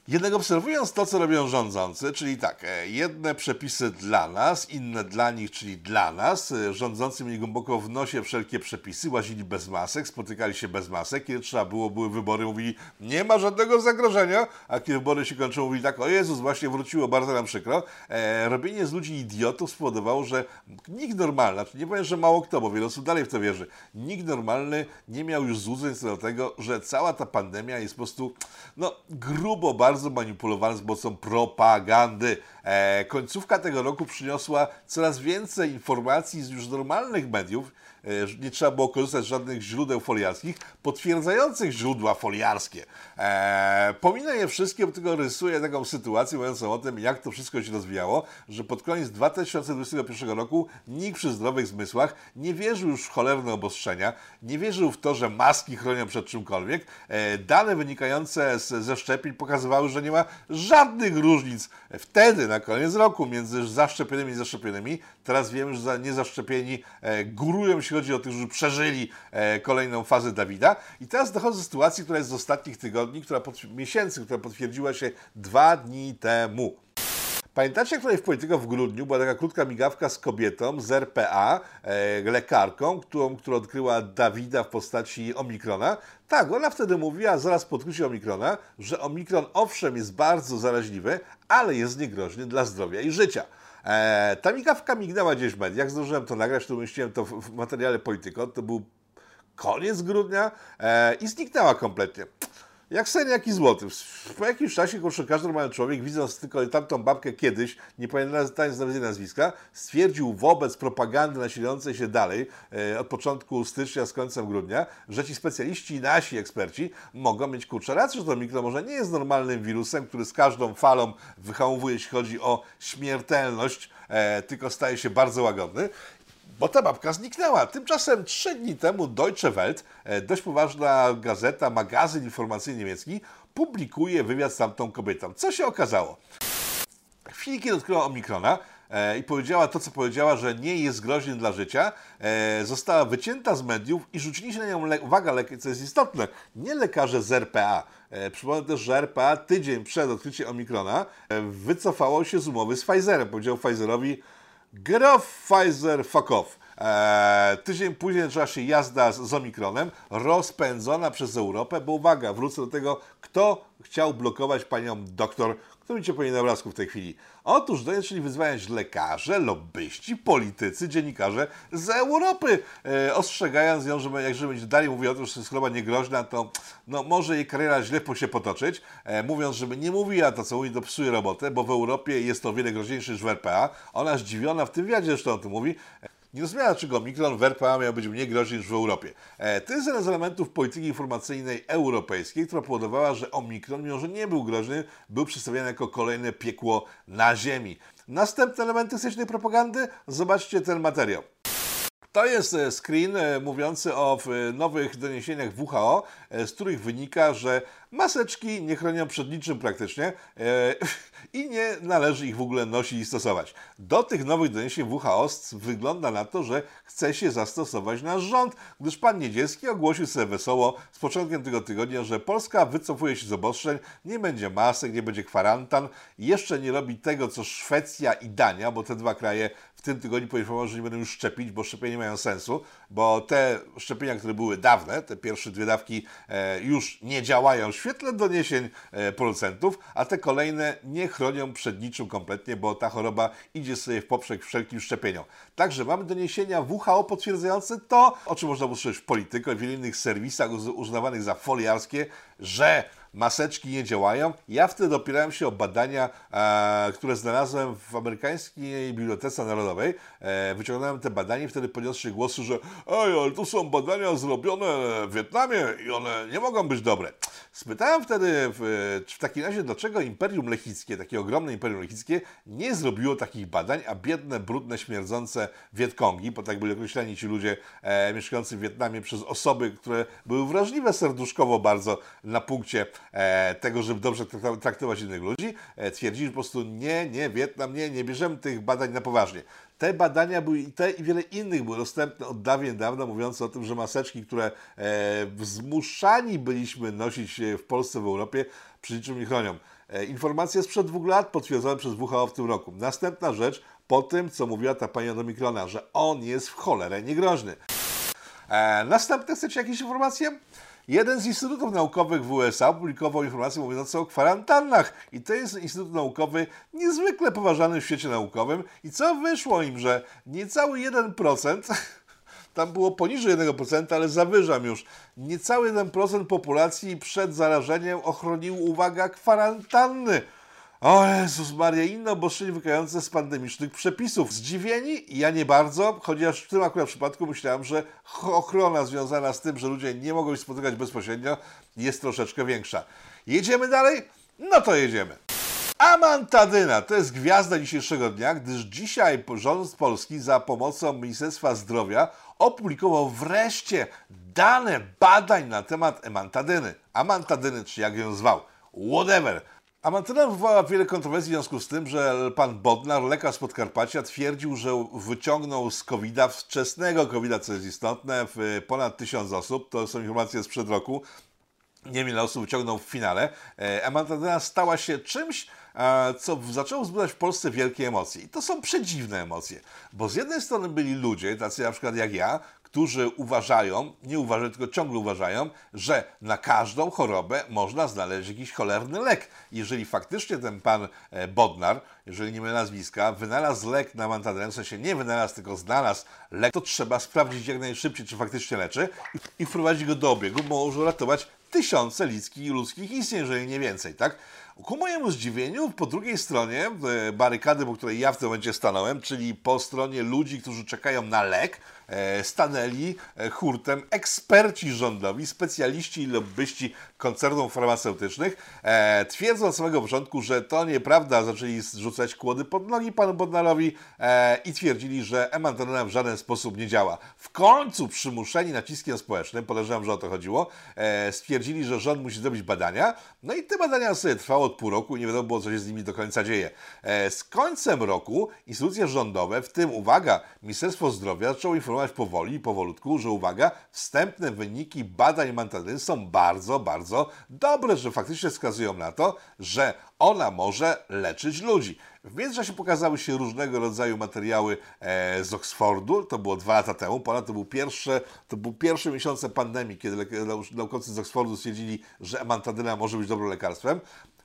Jednak obserwując to, co robią rządzący, czyli tak, e, jedne przepisy dla nas, inne dla nich, czyli dla nas, e, rządzący mieli głęboko w nosie wszelkie przepisy, łazili bez masek, spotykali się bez masek, kiedy trzeba było, były wybory, mówili, nie ma żadnego zagrożenia, a kiedy wybory się kończą, mówili tak, o Jezus, właśnie wróciło, bardzo nam przykro. E, robienie z ludzi idiotów spowodowało, że nikt normalny, znaczy nie powiem, że mało kto, bo wiele osób dalej w to wierzy, nikt normalny nie miał już złudzeń co do tego, że cała ta pandemia jest po prostu, no, grubo bardzo bardzo manipulowany z mocą propagandy. E, końcówka tego roku przyniosła coraz więcej informacji z już normalnych mediów, E, nie trzeba było korzystać z żadnych źródeł foliarskich, potwierdzających źródła foliarskie. Eee, pominę je wszystkie, bo tylko rysuję taką sytuację mówiącą o tym, jak to wszystko się rozwijało, że pod koniec 2021 roku nikt przy zdrowych zmysłach nie wierzył już w cholerne obostrzenia, nie wierzył w to, że maski chronią przed czymkolwiek. Dane wynikające z, ze szczepień pokazywały, że nie ma żadnych różnic wtedy, na koniec roku, między zaszczepionymi i zaszczepionymi. Teraz wiemy, że niezaszczepieni e, górują jeśli chodzi o tych, którzy przeżyli e, kolejną fazę Dawida. I teraz dochodzę do sytuacji, która jest z ostatnich tygodni, która pod, miesięcy, która potwierdziła się dwa dni temu. Pamiętacie, jak tutaj w Polityko w grudniu była taka krótka migawka z kobietą z RPA, e, lekarką, którą, która odkryła Dawida w postaci Omikrona? Tak, ona wtedy mówiła, zaraz po odkryciu Omikrona, że Omikron owszem jest bardzo zaraźliwy, ale jest niegroźny dla zdrowia i życia. E, ta migawka mignęła gdzieś w mediach, zdążyłem to nagrać, to umieściłem to w, w materiale Polityko, to był koniec grudnia e, i zniknęła kompletnie. Jak sen, jak i złoty. Po jakimś czasie, każdy normalny człowiek, widząc tylko tamtą babkę kiedyś, nie pamiętam nawet jej nazwiska, stwierdził wobec propagandy nasilającej się dalej, e, od początku stycznia z końcem grudnia, że ci specjaliści nasi eksperci mogą mieć, kurczę, rację, że to mikro może nie jest normalnym wirusem, który z każdą falą wyhamowuje, jeśli chodzi o śmiertelność, e, tylko staje się bardzo łagodny bo ta babka zniknęła. Tymczasem trzy dni temu Deutsche Welt, e, dość poważna gazeta, magazyn informacyjny niemiecki, publikuje wywiad z tamtą kobietą. Co się okazało? W chwili, kiedy odkryła Omikrona, e, i powiedziała to, co powiedziała, że nie jest groźny dla życia, e, została wycięta z mediów i rzucili się na nią, le- uwaga, le- co jest istotne, nie lekarze z RPA. Przypomnę też, że RPA tydzień przed odkryciem Omikrona wycofało się z umowy z Pfizerem. Powiedział Pfizerowi, Off Pfizer, fuck off. Eee, tydzień później zaczęła się jazda z, z Omikronem, rozpędzona przez Europę, bo uwaga, wrócę do tego, kto chciał blokować panią doktor, kto widzicie po na obrazku w tej chwili. Otóż zaczęli wyzwaniać lekarze, lobbyści, politycy, dziennikarze z Europy, e, ostrzegając ją, że jak będzie dalej mówiła o tym, że jest choroba niegroźna, to no, może jej kariera źle się potoczyć, e, mówiąc, żeby nie mówiła to, co mówi, to psuje robotę, bo w Europie jest to o wiele groźniejsze niż w RPA. Ona zdziwiona w tym wywiadzie zresztą o tym mówi. Nie rozumiała, dlaczego mikron w RPA miał być mniej groźny niż w Europie. E, to jest jeden z elementów polityki informacyjnej europejskiej, która powodowała, że Omikron, mimo że nie był groźny, był przedstawiany jako kolejne piekło na ziemi. Następne elementy tej propagandy? Zobaczcie ten materiał. To jest e, screen e, mówiący o nowych doniesieniach WHO, e, z których wynika, że maseczki nie chronią przed niczym praktycznie e, *laughs* i nie należy ich w ogóle nosić i stosować. Do tych nowych doniesień WHO wygląda na to, że chce się zastosować nasz rząd, gdyż pan Niedzielski ogłosił sobie wesoło z początkiem tego tygodnia, że Polska wycofuje się z obostrzeń, nie będzie masek, nie będzie kwarantan, jeszcze nie robi tego, co Szwecja i Dania, bo te dwa kraje w tym tygodniu poinformowały, że nie będą już szczepić, bo szczepienia nie mają sensu, bo te szczepienia, które były dawne, te pierwsze dwie dawki e, już nie działają w świetle doniesień e, producentów, a te kolejne nie chronią przed niczym kompletnie, bo ta choroba idzie sobie w poprzek wszelkim szczepieniom. Także mamy doniesienia WHO potwierdzające to, o czym można usłyszeć w Polityko i w innych serwisach uznawanych za foliarskie, że maseczki nie działają. Ja wtedy opierałem się o badania, e, które znalazłem w amerykańskiej Bibliotece Narodowej. E, wyciągnąłem te badania i wtedy się głosy, że ej, ale to są badania zrobione w Wietnamie i one nie mogą być dobre. Spytałem wtedy w, w takim razie, dlaczego Imperium Lechickie, takie ogromne Imperium Lechickie, nie zrobiło takich badań, a biedne, brudne, śmierdzące Wietkongi, bo tak byli określeni ci ludzie e, mieszkający w Wietnamie przez osoby, które były wrażliwe serduszkowo bardzo na punkcie tego, żeby dobrze traktować innych ludzi, e, twierdzi, że po prostu nie, nie, Wietnam, nie, nie bierzemy tych badań na poważnie. Te badania były i te i wiele innych były dostępne od dawien dawna, mówiące o tym, że maseczki, które e, zmuszani byliśmy nosić w Polsce, w Europie, przy niczym nie chronią. E, informacja sprzed dwóch lat potwierdzona przez WHO w tym roku. Następna rzecz, po tym, co mówiła ta pani od Omikrona, że on jest w cholerę niegroźny. E, następne, chcecie jakieś informacje? Jeden z instytutów naukowych w USA opublikował informację mówiącą o kwarantannach i to jest instytut naukowy niezwykle poważany w świecie naukowym i co wyszło im, że niecały 1% *laughs* tam było poniżej 1%, ale zawyżam już. Niecały 1% populacji przed zarażeniem ochronił, uwaga, kwarantanny. O Jezus Maria, inne obostrzenia wynikające z pandemicznych przepisów. Zdziwieni? Ja nie bardzo, chociaż w tym akurat przypadku myślałem, że ochrona związana z tym, że ludzie nie mogą się spotykać bezpośrednio jest troszeczkę większa. Jedziemy dalej? No to jedziemy. Amantadyna to jest gwiazda dzisiejszego dnia, gdyż dzisiaj rząd Polski za pomocą Ministerstwa Zdrowia opublikował wreszcie dane badań na temat amantadyny. Amantadyny, czy jak ją zwał, whatever. Amantyna wywołała wiele kontrowersji w związku z tym, że pan Bodnar, lekarz z Podkarpacia, twierdził, że wyciągnął z COVID-a, wczesnego COVID-a, co jest istotne, w ponad tysiąc osób. To są informacje sprzed roku. Niewiele osób wyciągnął w finale. E, Amantadyna stała się czymś, e, co zaczęło wzbudzać w Polsce wielkie emocje. I to są przedziwne emocje, bo z jednej strony byli ludzie, tacy na przykład jak ja, którzy uważają, nie uważają, tylko ciągle uważają, że na każdą chorobę można znaleźć jakiś cholerny lek. Jeżeli faktycznie ten pan e, Bodnar, jeżeli nie ma nazwiska, wynalazł lek na mantadren, w sensie nie wynalazł, tylko znalazł lek, to trzeba sprawdzić jak najszybciej, czy faktycznie leczy i wprowadzić go do obiegu, bo może ratować tysiące ludzkich, ludzkich istnień, jeżeli nie więcej, tak? Ku mojemu zdziwieniu, po drugiej stronie e, barykady, po której ja w tym momencie stanąłem, czyli po stronie ludzi, którzy czekają na lek, stanęli e, hurtem eksperci rządowi, specjaliści i lobbyści koncernów farmaceutycznych, twierdzą od samego początku, że to nieprawda, zaczęli rzucać kłody pod nogi panu Bodnarowi i twierdzili, że emantanona w żaden sposób nie działa. W końcu przymuszeni naciskiem społecznym, podejrzewam, że o to chodziło, stwierdzili, że rząd musi zrobić badania, no i te badania sobie trwało od pół roku i nie wiadomo było, co się z nimi do końca dzieje. E, z końcem roku instytucje rządowe, w tym, uwaga, Ministerstwo Zdrowia zaczęło informować powoli powolutku, że uwaga, wstępne wyniki badań mantadyny są bardzo, bardzo dobre, że faktycznie wskazują na to, że ona może leczyć ludzi. W międzyczasie pokazały się różnego rodzaju materiały e, z Oxfordu, to było dwa lata temu, ponad to był pierwsze, to był pierwsze miesiące pandemii, kiedy naukowcy z Oxfordu stwierdzili, że amantadyna może być dobrym lekarstwem.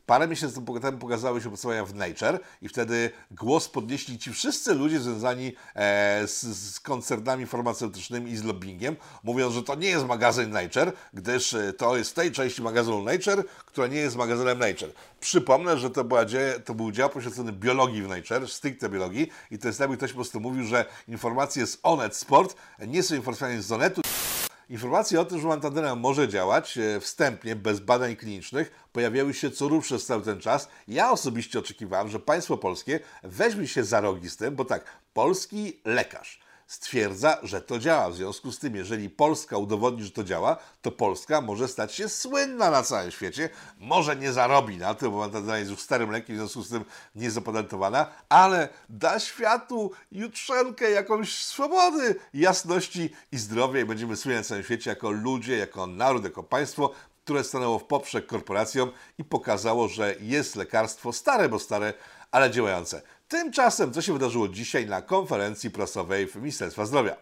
Parę miesięcy temu pokazały się opracowania w Nature i wtedy głos podnieśli ci wszyscy ludzie związani e, z, z, koncernami farmaceutycznymi i z lobbyingiem, mówiąc, że to nie jest magazyn Nature, gdyż e, to jest tej części magazynu Nature, która nie jest magazynem Nature. Przypomnę, że to, była to był dział poświęcony biologii w Nature, stricte biologii i to jest jakby ktoś po prostu mówił, że informacje z Onet Sport nie są informacjami z Onetu, Informacje o tym, że mantadena może działać e, wstępnie, bez badań klinicznych, pojawiały się co rusz przez cały ten czas. Ja osobiście oczekiwałem, że państwo polskie weźmie się za rogi z tym, bo tak, polski lekarz stwierdza, że to działa. W związku z tym, jeżeli Polska udowodni, że to działa, to Polska może stać się słynna na całym świecie. Może nie zarobi na tym, bo Mantadyna jest już starym lekiem, w związku z tym nie jest ale da światu jutrzenkę jakąś swobody, jasności i zdrowia i będziemy słynni na całym świecie jako ludzie, jako naród, jako państwo, które stanęło w poprzek korporacjom i pokazało, że jest lekarstwo stare, bo stare, ale działające. Tymczasem, co się wydarzyło dzisiaj na konferencji prasowej Ministerstwa Zdrowia?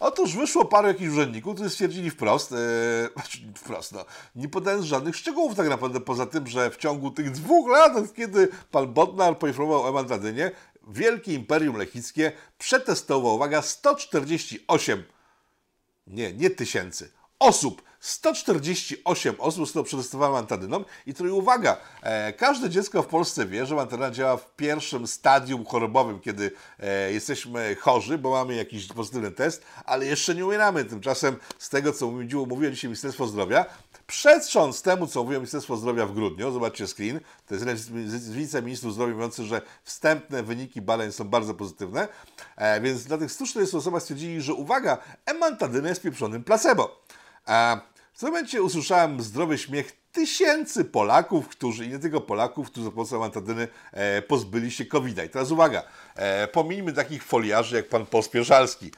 Otóż wyszło paru jakichś urzędników, którzy stwierdzili wprost, *laughs* znaczy wprost, no, nie podając żadnych szczegółów tak naprawdę, poza tym, że w ciągu tych dwóch lat, kiedy pan Bodnar poinformował o Emantadynie, Wielkie Imperium Lechickie przetestowało, uwaga, 148, nie, nie tysięcy, osób 148 osób zostało przetestowanych antadyną i tutaj uwaga, e, każde dziecko w Polsce wie, że antadyna działa w pierwszym stadium chorobowym, kiedy e, jesteśmy chorzy, bo mamy jakiś pozytywny test, ale jeszcze nie umieramy. Tymczasem z tego, co mówiło, mówiło dzisiaj Ministerstwo Zdrowia, przetrząc temu, co mówiło Ministerstwo Zdrowia w grudniu, zobaczcie screen, to jest z wiceministrów zdrowia mówiący, że wstępne wyniki badań są bardzo pozytywne, e, więc dla tych 140 osobach stwierdzili, że uwaga, emantadyna jest pieprzonym placebo. A w tym momencie usłyszałem zdrowy śmiech tysięcy Polaków, którzy, i nie tylko Polaków, którzy za pomocą antadyny e, pozbyli się covid. I teraz uwaga, e, pomijmy takich foliarzy jak pan Pospieszalski.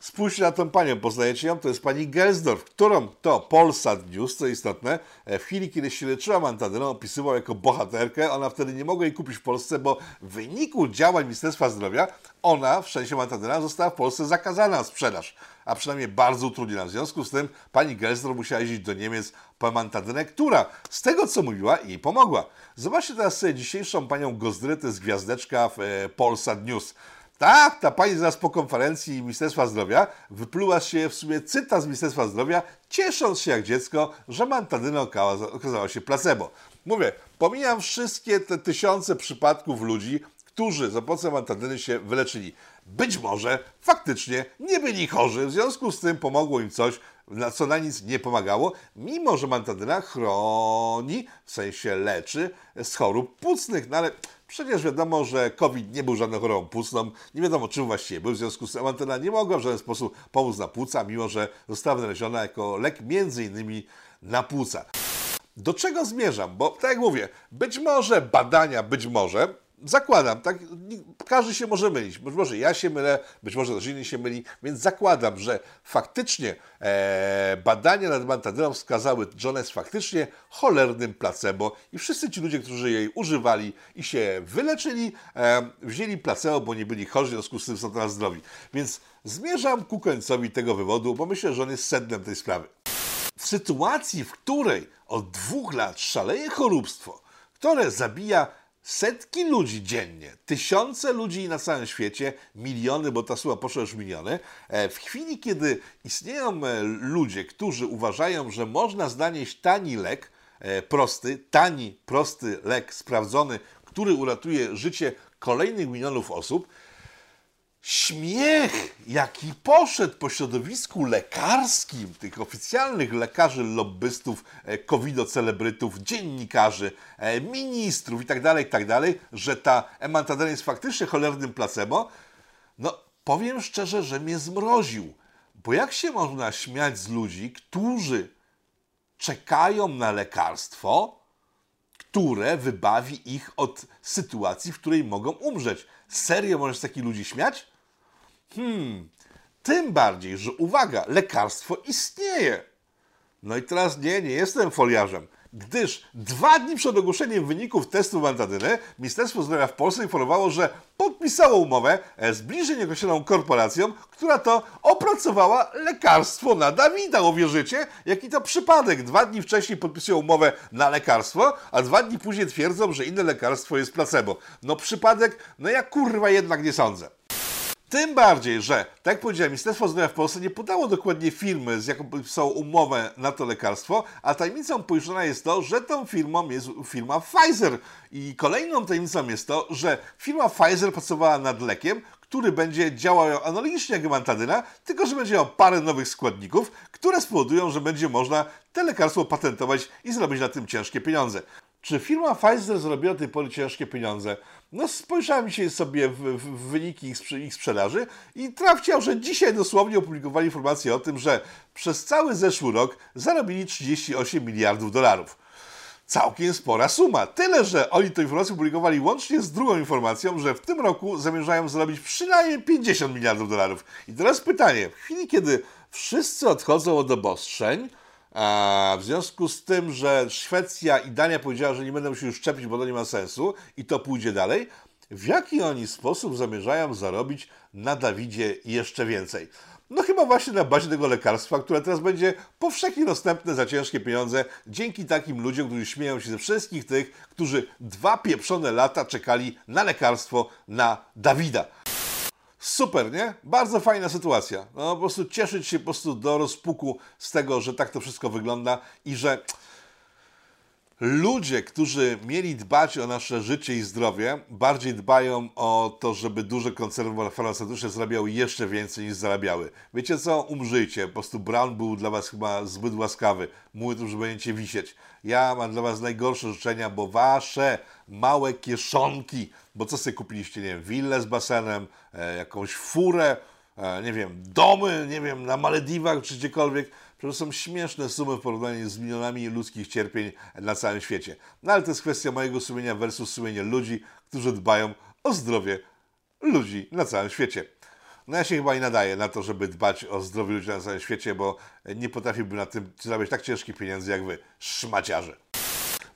Spójrzcie na tę panią, poznajecie ją? To jest pani Gelsdorf, którą to Polsat News, co istotne, e, w chwili, kiedy się leczyła mantadyną, opisywał jako bohaterkę. Ona wtedy nie mogła jej kupić w Polsce, bo w wyniku działań Ministerstwa Zdrowia ona, w szczęście mantadyna, została w Polsce zakazana na sprzedaż, a przynajmniej bardzo utrudniona. W związku z tym pani Gelsdorf musiała jeździć do Niemiec po mantadynę, która z tego, co mówiła, jej pomogła. Zobaczcie teraz sobie dzisiejszą panią Gozdry, to jest gwiazdeczka w e, Polsat News. Tak, ta pani zaraz po konferencji Ministerstwa Zdrowia wypluła się w sumie cytat z Ministerstwa Zdrowia, ciesząc się jak dziecko, że mantadyna okazała się placebo. Mówię, pomijam wszystkie te tysiące przypadków ludzi, którzy za pomocą mantadyny się wyleczyli. Być może faktycznie nie byli chorzy, w związku z tym pomogło im coś, na co na nic nie pomagało, mimo że mantadyna chroni, w sensie leczy z chorób płucnych. No ale przecież wiadomo, że COVID nie był żadną chorobą płucną, nie wiadomo czym właściwie był, w związku z tym mantadyna nie mogła w żaden sposób pomóc na płuca, mimo że została wynaleziona jako lek między innymi na płuca. Do czego zmierzam? Bo tak jak mówię, być może badania, być może Zakładam, tak? Każdy się może mylić. Być może ja się mylę, być może ktoś inny się myli, więc zakładam, że faktycznie e, badania nad mantadyną wskazały, że ona jest faktycznie cholernym placebo i wszyscy ci ludzie, którzy jej używali i się wyleczyli, e, wzięli placebo, bo nie byli chorzy, w związku z tym są teraz zdrowi. Więc zmierzam ku końcowi tego wywodu, bo myślę, że on jest sednem tej sprawy. W sytuacji, w której od dwóch lat szaleje choróbstwo, które zabija setki ludzi dziennie, tysiące ludzi na całym świecie, miliony, bo ta suma poszła już miliony, e, w chwili, kiedy istnieją e, ludzie, którzy uważają, że można znaleźć tani lek, e, prosty, tani, prosty lek sprawdzony, który uratuje życie kolejnych milionów osób, śmiech, jaki poszedł po środowisku lekarskim, tych oficjalnych lekarzy, lobbystów, e, covido-celebrytów, dziennikarzy, e, ministrów itd., tak itd., tak że ta emantadena jest faktycznie cholernym placebo, no powiem szczerze, że mnie zmroził. Bo jak się można śmiać z ludzi, którzy czekają na lekarstwo, które wybawi ich od sytuacji, w której mogą umrzeć? Serio możesz z takich ludzi śmiać? Hmm, tym bardziej, że uwaga, lekarstwo istnieje. No i teraz nie, nie jestem foliarzem, gdyż dwa dni przed ogłoszeniem wyników testu mantadyny Ministerstwo Zdrowia w Polsce informowało, że podpisało umowę z bliżej nieokreśloną korporacją, która to opracowała lekarstwo na Dawida. Uwierzycie? Jaki to przypadek? Dwa dni wcześniej podpisują umowę na lekarstwo, a dwa dni później twierdzą, że inne lekarstwo jest placebo. No przypadek? No ja kurwa jednak nie sądzę. Tym bardziej, że, tak jak powiedziałem, Ministerstwo Zdrowia w Polsce nie podało dokładnie firmy, z jaką podpisało umowę na to lekarstwo, a tajemnicą pojuszczona jest to, że tą firmą jest firma Pfizer. I kolejną tajemnicą jest to, że firma Pfizer pracowała nad lekiem, który będzie działał analogicznie jak mantadyna, tylko że będzie miał parę nowych składników, które spowodują, że będzie można te lekarstwo patentować i zrobić na tym ciężkie pieniądze. Czy firma Pfizer zrobiła tej pory ciężkie pieniądze? No spojrzałem dzisiaj sobie w, w, wyniki ich, ich sprzedaży i trafciał, że dzisiaj dosłownie opublikowali informację o tym, że przez cały zeszły rok zarobili 38 miliardów dolarów. Całkiem spora suma. Tyle, że oni tę informację publikowali łącznie z drugą informacją, że w tym roku zamierzają zarobić przynajmniej 50 miliardów dolarów. I teraz pytanie, w chwili kiedy wszyscy odchodzą od obostrzeń, a w związku z tym, że Szwecja i Dania powiedziała, że nie będą się już szczepić, bo to nie ma sensu i to pójdzie dalej, w jaki oni sposób zamierzają zarobić na Dawidzie jeszcze więcej? No chyba właśnie na bazie tego lekarstwa, które teraz będzie powszechnie dostępne za ciężkie pieniądze dzięki takim ludziom, którzy śmieją się ze wszystkich tych, którzy dwa pieprzone lata czekali na lekarstwo na Dawida. Super, nie? Bardzo fajna sytuacja. No po prostu cieszyć się po prostu do rozpuku z tego, że tak to wszystko wygląda i że ludzie, którzy mieli dbać o nasze życie i zdrowie, bardziej dbają o to, żeby duże koncerny farmaceutyczne zarabiały jeszcze więcej niż zarabiały. Wiecie co? Umrzyjcie. Po prostu Brown był dla was chyba zbyt łaskawy. Mówi tu, że będziecie wisieć. Ja mam dla was najgorsze życzenia, bo wasze małe kieszonki, bo co sobie kupiliście, nie wiem, willę z basenem, e, jakąś furę, e, nie wiem, domy, nie wiem, na Malediwach czy gdziekolwiek, to są śmieszne sumy w porównaniu z milionami ludzkich cierpień na całym świecie. No ale to jest kwestia mojego sumienia versus sumienia ludzi, którzy dbają o zdrowie ludzi na całym świecie. No ja się chyba nie nadaję na to, żeby dbać o zdrowie ludzi na całym świecie, bo nie potrafiłbym na tym zarabiać tak ciężkich pieniędzy jak wy, szmaciarze.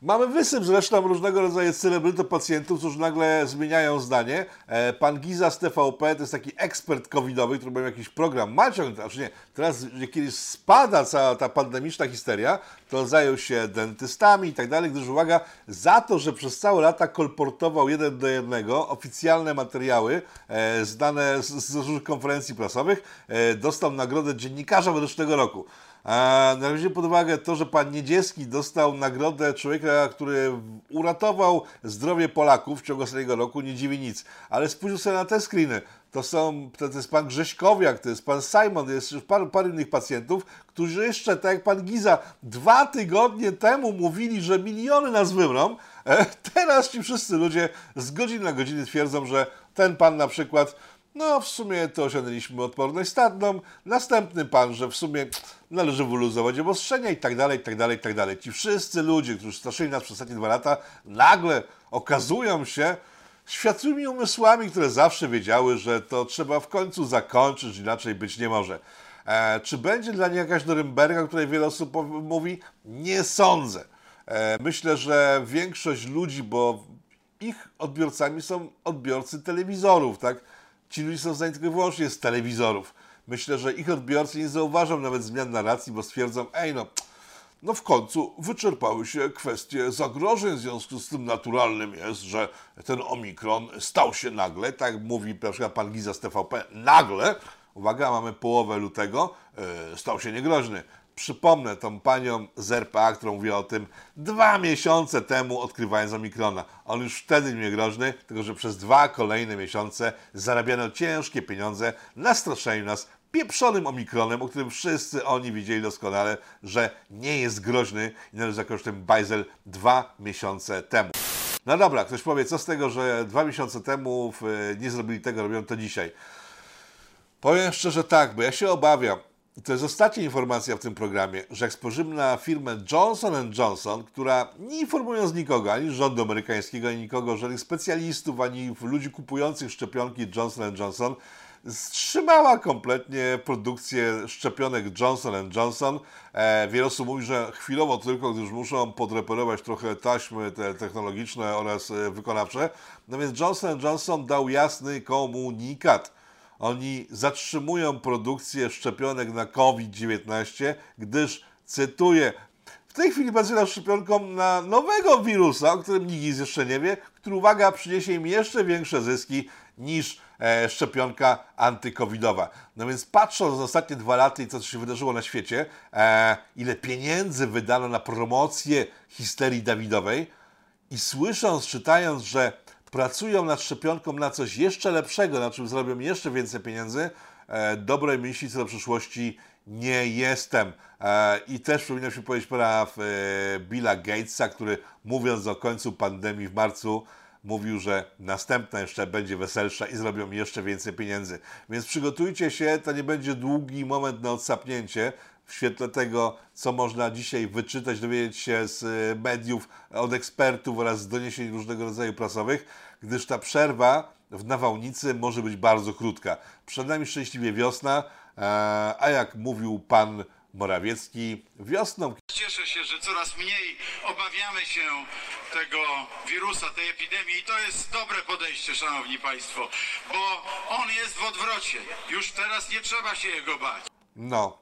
Mamy wysyp zresztą różnego rodzaju celebrytów pacjentów, którzy nagle zmieniają zdanie. E, Pan Giza z TVP to jest taki ekspert covidowy, który miał jakiś program, ma ciągle, znaczy nie, teraz kiedy spada cała ta pandemiczna histeria, to zajął się dentystami i tak dalej, gdyż uwaga, za to, że przez całe lata kolportował jeden do jednego oficjalne materiały e, znane z, z różnych konferencji prasowych, e, dostał nagrodę dziennikarza wyrocznego roku. A na razie pod uwagę to, że pan Niedzielski dostał nagrodę człowieka, który uratował zdrowie Polaków w ciągu ostatniego roku, nie dziwi nic. Ale spójrz sobie na te screeny. To są, to jest pan Grześkowiak, to jest pan Simon, to jest już parę, parę innych pacjentów, którzy jeszcze, tak jak pan Giza, dwa tygodnie temu mówili, że miliony nas wymrą. E, teraz ci wszyscy ludzie z godziny na godzinę twierdzą, że ten pan na przykład no, w sumie to osiągnęliśmy odporność stadną. Następny pan, że w sumie należy wyluzować obostrzenia i tak dalej, i tak dalej, i tak dalej. Ci wszyscy ludzie, którzy straszyli nas przez ostatnie dwa lata, nagle okazują się światłymi umysłami, które zawsze wiedziały, że to trzeba w końcu zakończyć, inaczej być nie może. E, czy będzie dla nich jakaś Norymberga, o której wiele osób mówi? Nie sądzę. E, myślę, że większość ludzi, bo ich odbiorcami są odbiorcy telewizorów, tak? Ci ludzie są znani tylko i wyłącznie z telewizorów. Myślę, że ich odbiorcy nie zauważą nawet zmian narracji, bo stwierdzą, ej no, no w końcu wyczerpały się kwestie zagrożeń, w związku z tym naturalnym jest, że ten omikron stał się nagle, tak mówi na przykład pan Giza z TVP, nagle, uwaga, mamy połowę lutego, yy, stał się niegroźny. Przypomnę tą panią z RPA, która mówiła o tym dwa miesiące temu, odkrywając Omikrona. On już wtedy nie groźny, tylko że przez dwa kolejne miesiące zarabiano ciężkie pieniądze na straszeniu nas pieprzonym Omikronem, o którym wszyscy oni widzieli doskonale, że nie jest groźny i należy zakończyć ten bajzel dwa miesiące temu. No dobra, ktoś powie, co z tego, że dwa miesiące temu nie zrobili tego, robią to dzisiaj. Powiem szczerze tak, bo ja się obawiam, to jest ostatnia informacja w tym programie, że jak spojrzymy na firmę Johnson Johnson, która nie informując nikogo, ani rządu amerykańskiego, ani nikogo, żadnych specjalistów, ani ludzi kupujących szczepionki Johnson Johnson, wstrzymała kompletnie produkcję szczepionek Johnson Johnson. E, wiele osób mówi, że chwilowo tylko, gdyż muszą podreperować trochę taśmy te technologiczne oraz e, wykonawcze. No więc Johnson Johnson dał jasny komunikat oni zatrzymują produkcję szczepionek na COVID-19, gdyż, cytuję, w tej chwili nad szczepionką na nowego wirusa, o którym nikt jeszcze nie wie, który, uwaga, przyniesie im jeszcze większe zyski niż e, szczepionka antykowidowa. No więc patrząc na ostatnie dwa lata i to, co się wydarzyło na świecie, e, ile pieniędzy wydano na promocję histerii Dawidowej i słysząc, czytając, że pracują nad szczepionką na coś jeszcze lepszego, na czym zrobią jeszcze więcej pieniędzy, e, dobrej myśli co do przyszłości nie jestem. E, I też powinno się powiedzieć pana e, Billa Gatesa, który mówiąc o końcu pandemii w marcu, mówił, że następna jeszcze będzie weselsza i zrobią jeszcze więcej pieniędzy. Więc przygotujcie się, to nie będzie długi moment na odsapnięcie w świetle tego, co można dzisiaj wyczytać, dowiedzieć się z e, mediów, od ekspertów oraz z doniesień różnego rodzaju prasowych, gdyż ta przerwa w nawałnicy może być bardzo krótka. Przed nami szczęśliwie wiosna, e, a jak mówił pan Morawiecki, wiosną Cieszę się, że coraz mniej obawiamy się tego wirusa, tej epidemii i to jest dobre podejście, szanowni państwo, bo on jest w odwrocie. Już teraz nie trzeba się jego bać. No,